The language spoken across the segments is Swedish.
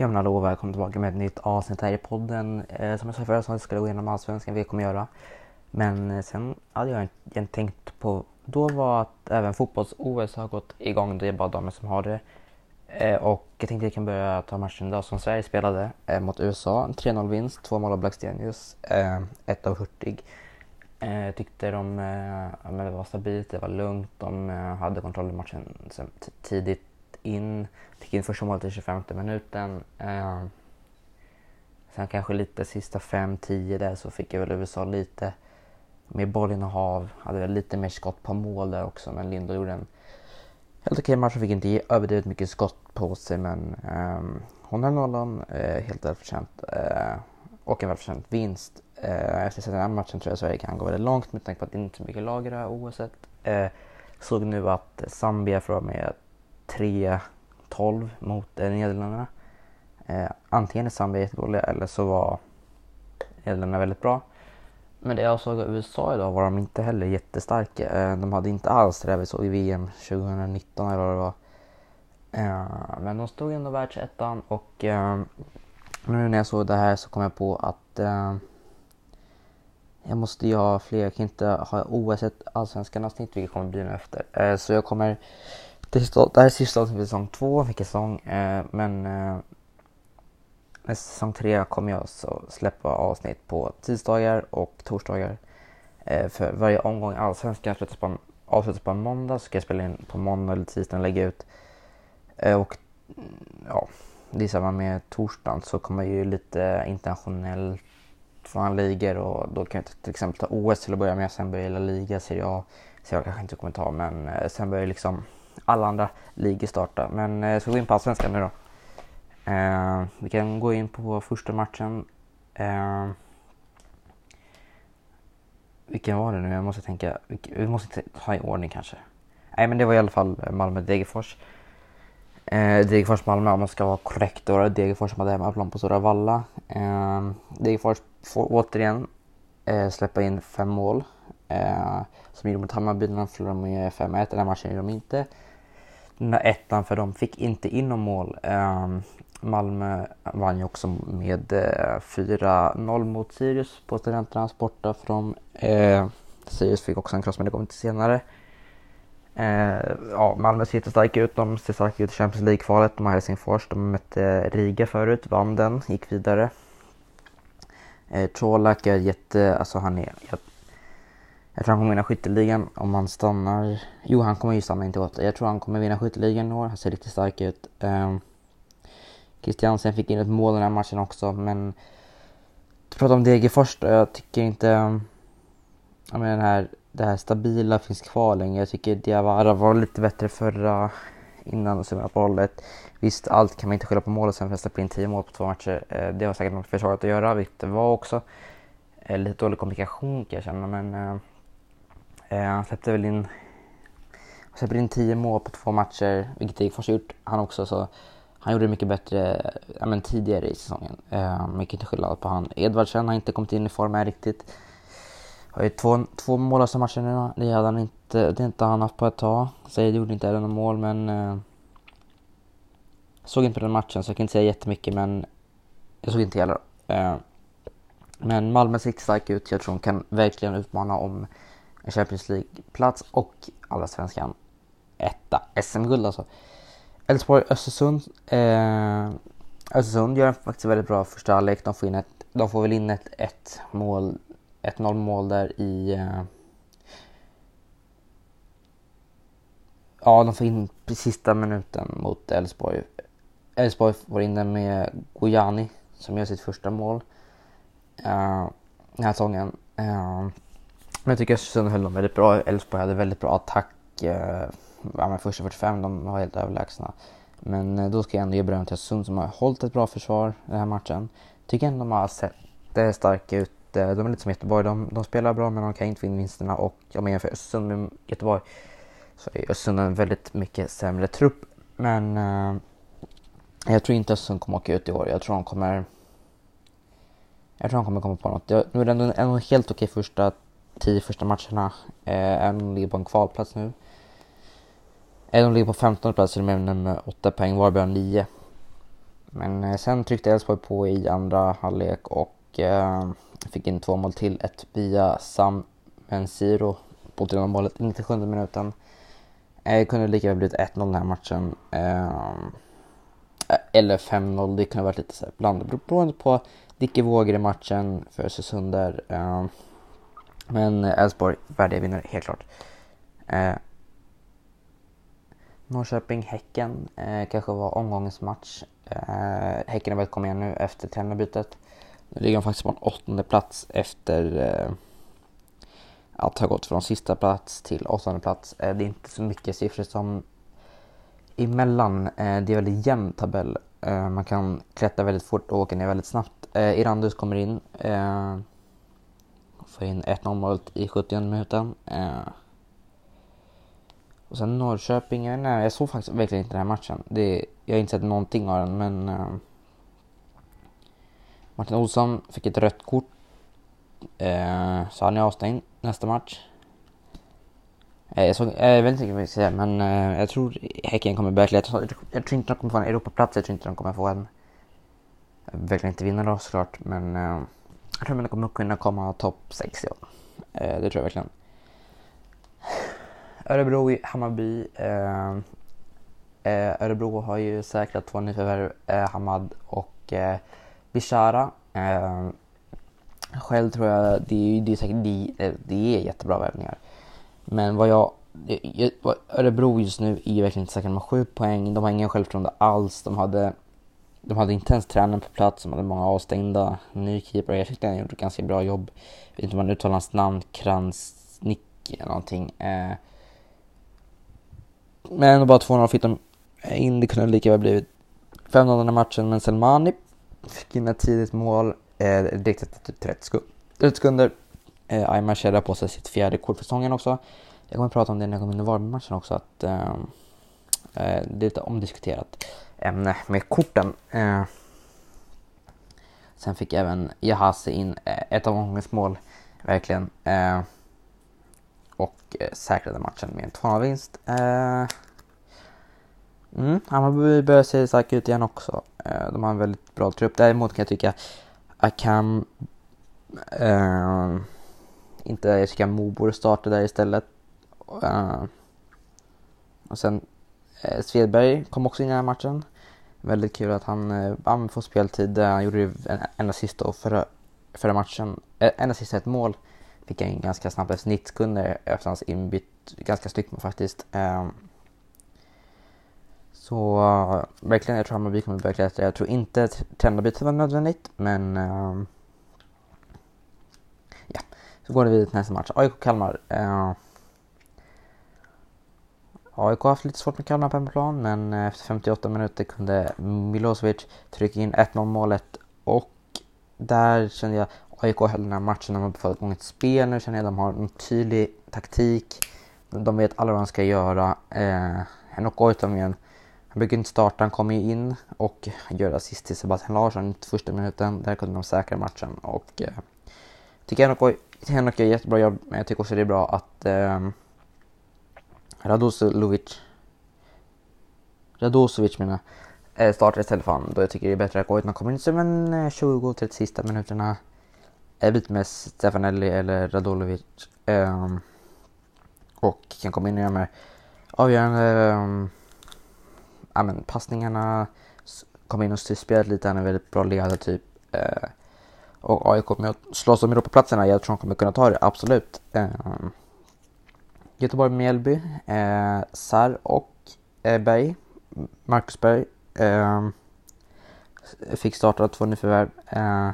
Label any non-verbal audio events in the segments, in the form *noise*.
Ja men hallå välkommen tillbaka med ett nytt avsnitt här i podden. Eh, som jag sa förra så ska jag gå igenom allsvenskan, vilket jag kommer göra. Men eh, sen hade jag inte tänkt på, då var att även fotbolls-OS har gått igång, det är bara damer som har det. Eh, och jag tänkte att jag kan börja ta matchen idag som Sverige spelade eh, mot USA. 3-0 vinst, två mål av Blackstenius, eh, ett av Hurtig. Eh, jag tyckte de, eh, men det var stabilt, det var lugnt, de eh, hade kontroll i matchen sen, tidigt in. Fick in första målet i 25 minuten. Eh, sen kanske lite sista 5-10 där så fick jag väl USA lite mer bollinnehav. Hade väl lite mer skott på mål där också men Lindor gjorde en helt okej match. Fick inte ge överdrivet mycket skott på sig men eh, hon höll nollan eh, helt välförtjänt. Eh, och en välförtjänt vinst. Eh, efter den här matchen tror jag Sverige kan gå väldigt långt med tanke på att det inte är så mycket lag i det här OSet. Eh, såg nu att Zambia får med 3-12 mot eh, Nederländerna. Eh, antingen är Zambia jättedåliga eller så var Nederländerna väldigt bra. Men det jag såg av USA idag var de inte heller jättestarka. Eh, de hade inte alls det där vi såg i VM 2019 eller vad det var. Eh, men de stod ändå världsettan och eh, nu när jag såg det här så kom jag på att eh, jag måste ju ha fler. Jag kan inte ha OS allsvenskan avsnitt vilket kommer bli nu efter. Eh, så jag kommer det, det här är sista avsnittet för säsong två, vilken säsong. Eh, men eh, säsong tre kommer jag så släppa avsnitt på tisdagar och torsdagar. Eh, för varje omgång allsvenskan avslutas på, avslutas på en måndag så ska jag spela in på måndag eller tisdag och lägga ut. Eh, och mm, ja, det är samma med torsdagen så kommer ju lite internationellt från ligor och då kan jag till exempel ta OS till att börja med. Sen börjar La Liga, Serie A. Så jag kanske inte kommer ta men eh, sen börjar liksom alla andra ligor starta. Men eh, ska vi gå in på allsvenskan nu då. Eh, vi kan gå in på första matchen. Eh, vilken var det nu? Jag måste tänka. Vi måste ta i ordning kanske. Nej men det var i alla fall Malmö-Degerfors. Eh, Degerfors-Malmö om man ska vara korrekt då. Degerfors som hade hemmaplan på Stora Valla. Eh, Degerfors får återigen eh, släppa in fem mål. Eh, som gjorde mot Hammarby när de förlorade med 5-1. Den här matchen gjorde de inte den där ettan för de fick inte in någon mål. Ehm, Malmö vann ju också med eh, 4-0 mot Sirius på Studenternas borta från eh, Sirius fick också en kross men det kommer inte senare. Eh, ja, Malmö ser jättestarka ut. De ser starka ut i Champions League-kvalet. De har Helsingfors. De mötte eh, Riga förut, vann den, gick vidare. Eh, Colak är jätte, alltså han är, jag jag tror han kommer vinna skytteligan om han stannar. Jo, han kommer ju stanna inte åt. Jag tror han kommer vinna skytteligan i år. Han ser riktigt stark ut. Um, Christiansen fick in ett mål den här matchen också, men... Du prata om Degerfors då. Jag tycker inte... Jag menar, den här, det här stabila finns kvar längre. Jag tycker Diawara var lite bättre förra innan sommaruppehållet. Visst, allt kan man inte skylla på målet sen för att släppa in 10 mål på två matcher. Eh, det har säkert något försvaret att göra, vilket det var också. Eh, lite dålig kommunikation kan jag känna, men eh, eh, han släppte väl in, han släppte in 10 mål på två matcher, vilket Degerfors har gjort han också. Så han gjorde det mycket bättre ja, men tidigare i säsongen. Eh, man inte skylla på han. Edvardsen har inte kommit in i form här riktigt. Har ju två, två mållösa matcher nu. Det hade han inte, det inte han haft på ett tag. Seid gjorde inte heller några mål men... Eh, såg inte på den matchen så jag kan inte säga jättemycket men jag såg inte heller. Eh, men Malmö ser stark ut. Jag tror de kan verkligen utmana om en Champions League-plats och Allsvenskan etta. SM-guld alltså. Elfsborg Östersund. Eh, Östersund gör faktiskt väldigt bra första halvlek. De, får de får väl in ett 1 mål, 1-0 mål där i... Eh, ja, de får in sista minuten mot Elfsborg. Elfsborg får in den med Gojani som gör sitt första mål eh, den här säsongen. Eh, jag tycker Östersund höll dem väldigt bra. Elfsborg hade väldigt bra attack. Eh, ja, men första 45, de var helt överlägsna. Men eh, då ska jag ändå ge beröm till Östersund som har hållit ett bra försvar den här matchen. Tycker ändå de har sett eh, starka ut. De är lite som Göteborg, de, de spelar bra men de kan inte få in vinsterna. Och om jag jämför Östersund med Göteborg så är Östersund en väldigt mycket sämre trupp. Men eh, jag tror inte Östersund kommer åka ut i år. Jag tror de kommer... Jag tror de kommer komma på något. Jag, nu är det ändå en helt okej första tio första matcherna. Eh, även om de ligger på en kvalplats nu. Även om de ligger på 15 plats så är de med 8 poäng, Varberg har 9. Men eh, sen tryckte Elfsborg på i andra halvlek och eh, fick in två mål till. Ett via Sam Mensiro på 3 målet i 97 minuten. Eh, kunde lika väl blivit 1-0 den här matchen. Eh, eller 5-0, det kunde varit lite så här blandat beroende på Dicke vågor i matchen för Östersund där. Eh, men eh, Elfsborg, värdiga vinnare helt klart. Eh, Norrköping-Häcken eh, kanske var omgångens match. Eh, häcken har börjat komma igen nu efter tränarbytet. Nu ligger de faktiskt på en åttonde plats efter eh, att ha gått från sista plats till åttonde plats. Eh, det är inte så mycket siffror som emellan. Eh, det är väldigt jämn tabell. Eh, man kan klättra väldigt fort och åka ner väldigt snabbt. Eh, Irandus kommer in. Eh, Få in 1-0 målet i 70 minuten. Eh, och sen Norrköping, jag, nej, jag såg faktiskt verkligen inte den här matchen. Det, jag har inte sett någonting av den men eh. Martin Olsson fick ett rött kort. Eh, så han är avstängd nästa match. Eh, jag, såg, eh, jag vet inte vad jag ska säga men eh, jag tror Häcken kommer börja Jag, jag, jag tror inte de kommer få en Europaplats, jag tror inte de kommer få en... Verkligen inte vinna då såklart men jag tror att de kommer kunna komma topp 6 ja. Eh, det tror jag verkligen. Örebro i Hammarby. Eh, eh, Örebro har ju säkrat två nyförvärv, eh, Hamad och eh, Bishara. Eh, själv tror jag det är, det är säkert det, eh, det är jättebra värvningar. Men vad jag, Örebro just nu är ju verkligen inte säkra med sju poäng. De har ingen självförtroende alls. De hade, de hade inte ens tränaren på plats. De hade många avstängda. Ny keeper. Jag tyckte han gjorde ett ganska bra jobb. Jag vet inte om man uttalar hans namn. Kranznick eller någonting. Eh, men bara 2-0 fick de eh, in. Det kunde lika väl blivit 5-0 den matchen. Men Selmani fick in ett tidigt mål. Eh, direkt efter typ 30, 30 sekunder. Eh, Aymar kedjar på sig sitt fjärde kort för säsongen också. Jag kommer att prata om det när jag kommer in i Varberg-matchen också. Att, ehm, eh, det är lite omdiskuterat ämne med korten. Eh, sen fick även Jahasi in eh, ett av omgångens mål. Verkligen. Eh, och eh, säkrade matchen med en 2-0-vinst. Eh, mm, Hammarby börjar se starka ut igen också. Eh, de har en väldigt bra trupp. Däremot kan jag tycka Akam... Eh, inte, jag tycker Mo borde starta där istället. Eh, och sen Eh, Svedberg kom också in i den här matchen. Väldigt kul att han, eh, han får speltid. Eh, han gjorde ju en, en assist då förra, förra matchen. Eh, en assist ett mål fick han ganska snabbt. Efter 90 sekunder efter hans inbytt. Ganska snyggt faktiskt. Så uh, verkligen, jag tror Hammarby kommer börja klättra. Jag tror inte att tränarbytet var nödvändigt, men uh, ja, så går det vidare till nästa match. AIK-Kalmar. AIK har haft lite svårt med Kalmar på hemmaplan, men eh, efter 58 minuter kunde Milosevic trycka in 1-0 målet och där kände jag AIK höll den här matchen, de har fått igång ett spel nu känner jag. De har en tydlig taktik. De vet alla vad de ska göra. Eh, Henok Goitom igen. Han brukar inte starta, han kommer ju in och gör assist till Sebastian Larsson i första minuten. Där kunde de säkra matchen och eh, tycker Henok, Henok gör jättebra jobb. Men jag tycker också det är bra att eh, Radosevic Radosevic menar jag. Eh, startar istället för honom. Då jag tycker det är bättre att Goitom kommer in som en 20-30 sista minuterna Byt med Stefanelli eller Radulovic. Um, ehm, och kan komma in och göra med avgörande um, ja, men passningarna. Kom in och styr spelet lite. Han är väldigt bra ledare typ. Uh, och AIK kommer att slåss om Europaplatserna. Jag tror de kommer kunna ta det, absolut. Um, Göteborg, Mjällby, eh, Sar och eh, Berg. Marcus Berg. eh, fick starta två nyförvärv. Eh,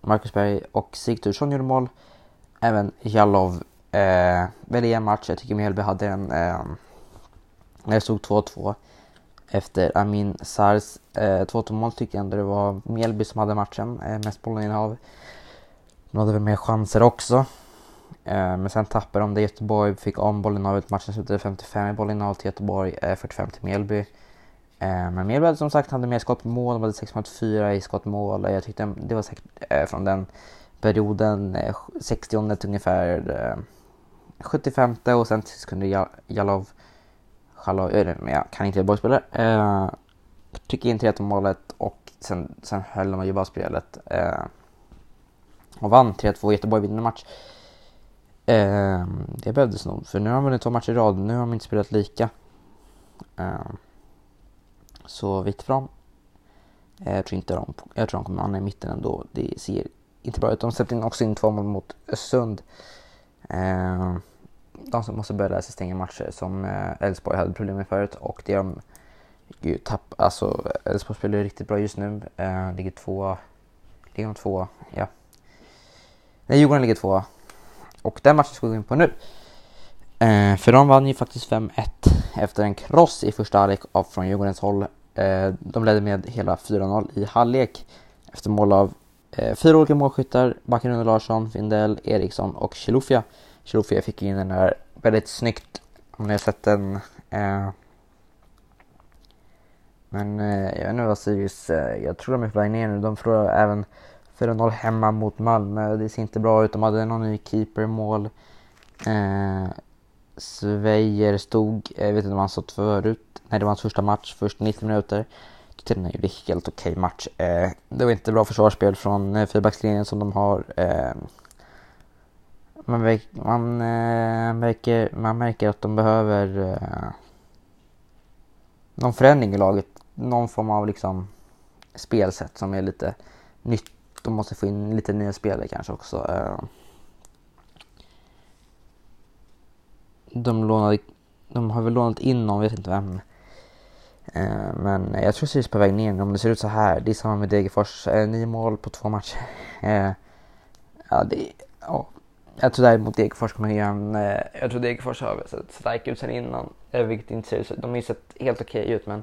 Marcus Berg och Sigthursson gjorde mål. Även Jalov eh, väljer en match. Jag tycker Mjällby hade en... Eh, det stod 2-2 efter Amin Sars eh, 2-2 mål tyckte jag ändå det var Mjällby som hade matchen. Eh, mest bollinnehav. De hade väl mer chanser också. Eh, men sen tappade de det. Göteborg fick om bollinnehavet. Matchen slutade 55 i bollinnehav till Göteborg, eh, 45 till Mjällby. Eh, men Mjällby som sagt hade mer skott på mål, de hade 6,4 i skott mål. Eh, jag tyckte det var säkert eh, från den perioden, eh, 60 till ungefär eh, 75 och sen kunde Jalov Chaloy, jag kan inte Göteborgsspelare. Eh, tryckte in 3-2 målet och sen, sen höll de ju bara spelet. Eh, och vann 3-2. Göteborg vinner match. Eh, det behövdes nog, för nu har de vunnit två matcher i rad. Nu har de inte spelat lika. Eh, så vitt fram. Eh, jag tror inte de, jag tror de kommer hamna i mitten ändå. Det ser inte bra ut. De släppte in också in två mål mot Östersund. Eh, de som måste börja lära sig stänga matcher som eh, Elfsborg hade problem med förut och det har de tapp, alltså Elfsborg spelar riktigt bra just nu. Eh, ligger två, ligger de två, ja. Nej, Djurgården ligger tvåa. och den matchen ska vi gå in på nu. Eh, för de vann ju faktiskt 5-1 efter en kross i första halvlek från Djurgårdens håll. Eh, de ledde med hela 4-0 i halvlek efter mål av eh, fyra olika målskyttar. Backen Larsson, Findell, Eriksson och Chilufya. Chilufya fick in den där väldigt snyggt om ni har sett den. Eh, men eh, jag vet inte vad Sirius, eh, jag tror de är på väg ner nu. De förlorar även 4-0 hemma mot Malmö. Det ser inte bra ut. De hade någon ny keeper mål. Eh, Svejer stod, jag vet inte om han stått förut. Nej, det var hans första match, först 90 minuter. Tyckte den gjorde helt okej okay match. Eh, det var inte bra försvarsspel från eh, fyrbackslinjen som de har. Eh, man, man, eh, märker, man märker att de behöver eh, någon förändring i laget. Någon form av liksom spelsätt som är lite nytt. De måste få in lite nya spelare kanske också. Eh. De, lånade, de har väl lånat in någon, vet inte vem. Eh, men jag tror Sirius på väg ner om det ser ut så här. Det är samma med Degerfors. Eh, nio mål på två matcher. *laughs* Ja, det, ja, jag tror däremot Degerfors kommer göra en... Jag tror Degerfors har sett starka ut sen innan. Vilket inte ser ut De har ju sett helt okej okay ut men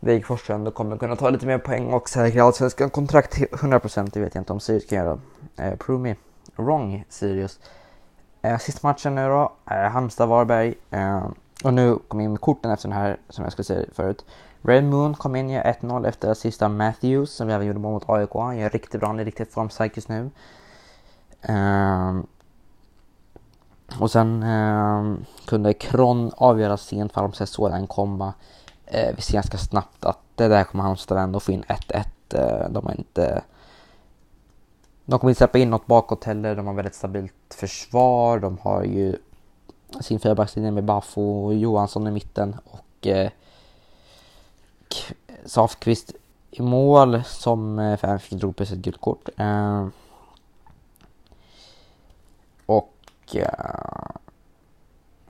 Degerfors tror jag ändå kommer kunna ta lite mer poäng och säkra allsvenskan kontrakt till 100% det vet jag inte om Sirius kan göra. Eh, prove me wrong Sirius. Eh, sista matchen nu då, eh, Halmstad-Varberg. Eh, och nu kom in med korten efter den här som jag skulle säga förut. Red Moon kom in, gör 1-0 efter sista Matthews som vi även gjorde mål mot AIK. Han gör riktigt bra, han är riktigt formstark just nu. Um, och sen um, kunde Kron avgöra sent för Halmstad såg den komma. Eh, vi ser ganska snabbt att det där kommer Halmstad ändå få in 1-1. Eh, de har inte... De kommer inte släppa in något bakåt heller. De har väldigt stabilt försvar. De har ju sin fyrbackslinje med Baffo och Johansson i mitten och eh, Safqvist i mål som eh, drog på sig ett gult kort. Eh, och Eh,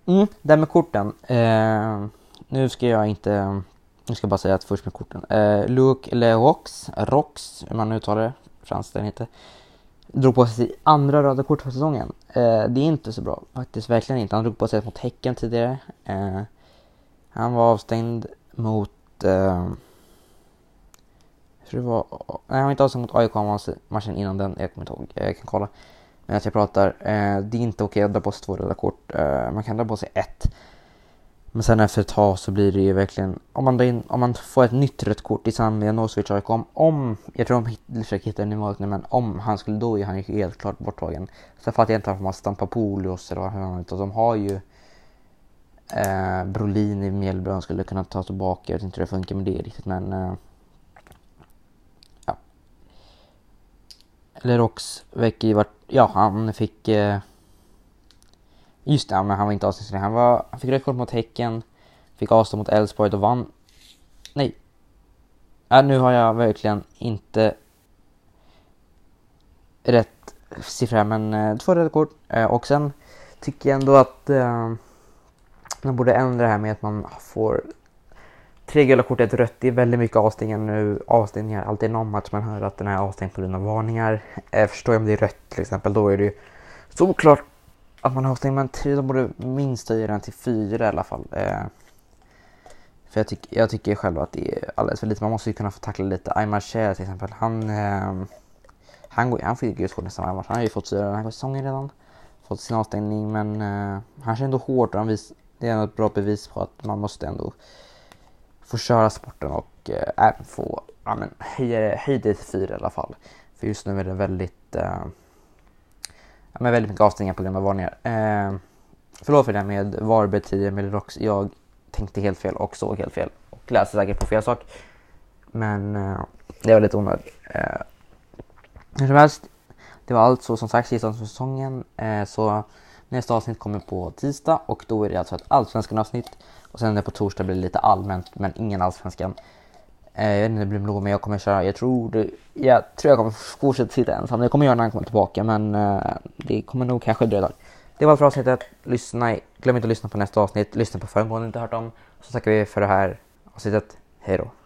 mm, det med korten. Eh, nu ska jag inte... Nu ska jag bara säga att först med korten. Eh, Luke Lerox, Rox, hur man uttalar det, franskt den heter. Drog på sig andra röda kort för säsongen. Eh, det är inte så bra, faktiskt verkligen inte. Han drog på sig ett mot Häcken tidigare. Eh, han var avstängd mot... Eh, jag tror det var... Nej, han var inte avstängd mot AIK matchen innan den. Jag kommer inte ihåg. Eh, jag kan kolla medan jag pratar. Eh, det är inte okej att dra på sig två röda kort. Eh, man kan dra på sig ett. Men sen efter ett tag så blir det ju verkligen, om man, in, om man får ett nytt rött kort i samband med Janovic AIK, om, om, jag tror de försöker hitta en nivå men om han skulle då är han ju helt klart borttagen. Så fattar jag inte varför man stampar Polios eller vad han utan de har ju eh, Brolin i Mjällby, han skulle kunna ta tillbaka, jag vet inte hur det funkar med det riktigt men eh, Lerox ju varit, ja han fick... Eh, just det, men han var inte avstängd. Han, var, han fick rekord mot Häcken, fick avstå mot Elfsborg och vann. Nej. Äh, nu har jag verkligen inte rätt siffra, men eh, två röda kort. Eh, och sen tycker jag ändå att eh, man borde ändra det här med att man får Tre gula kort, ett rött. Det är väldigt mycket avstängningar nu. Avstängningar, alltid någon match man hör att den är avstängd på grund av varningar. Eh, förstår jag om det är rött till exempel, då är det ju såklart att man har avstängd. Men tre, de borde minst höja den till fyra i alla fall. Eh, för jag, tyck, jag tycker själv att det är alldeles för lite. Man måste ju kunna få tackla lite. Aymar Cher till exempel, han, eh, han, går, han får ju gult kort nästan varje match. Han har ju fått fyra den här säsongen redan. Fått sin avstängning men eh, han kör ändå hårt och han vis, det är ändå ett bra bevis på att man måste ändå få köra sporten och eh, även få ja, men, höja, höja det till fyra i alla fall. För just nu är det väldigt, eh, men väldigt mycket avstängningar på grund av varningar. Eh, förlåt för det med Varberg tidigare med Rox. Jag tänkte helt fel och såg helt fel och läste säkert på fel sak. Men eh, det var lite onödigt. Eh, hur som helst, det var allt så som sagt sista säsongen. Eh, så nästa avsnitt kommer på tisdag och då är det alltså ett allsvenskan avsnitt. Och sen på torsdag blir det lite allmänt men ingen allsvenskan. Eh, jag vet inte om det blir blå, men jag kommer köra, jag tror, det, jag tror jag kommer fortsätta sitta ensam. Det kommer göra när han kommer tillbaka men eh, det kommer nog kanske dröja ett Det var allt för avsnittet. Lyssna, glöm inte att lyssna på nästa avsnitt. Lyssna på föregående inte hört om. Så tackar vi för det här avsnittet. Hej då.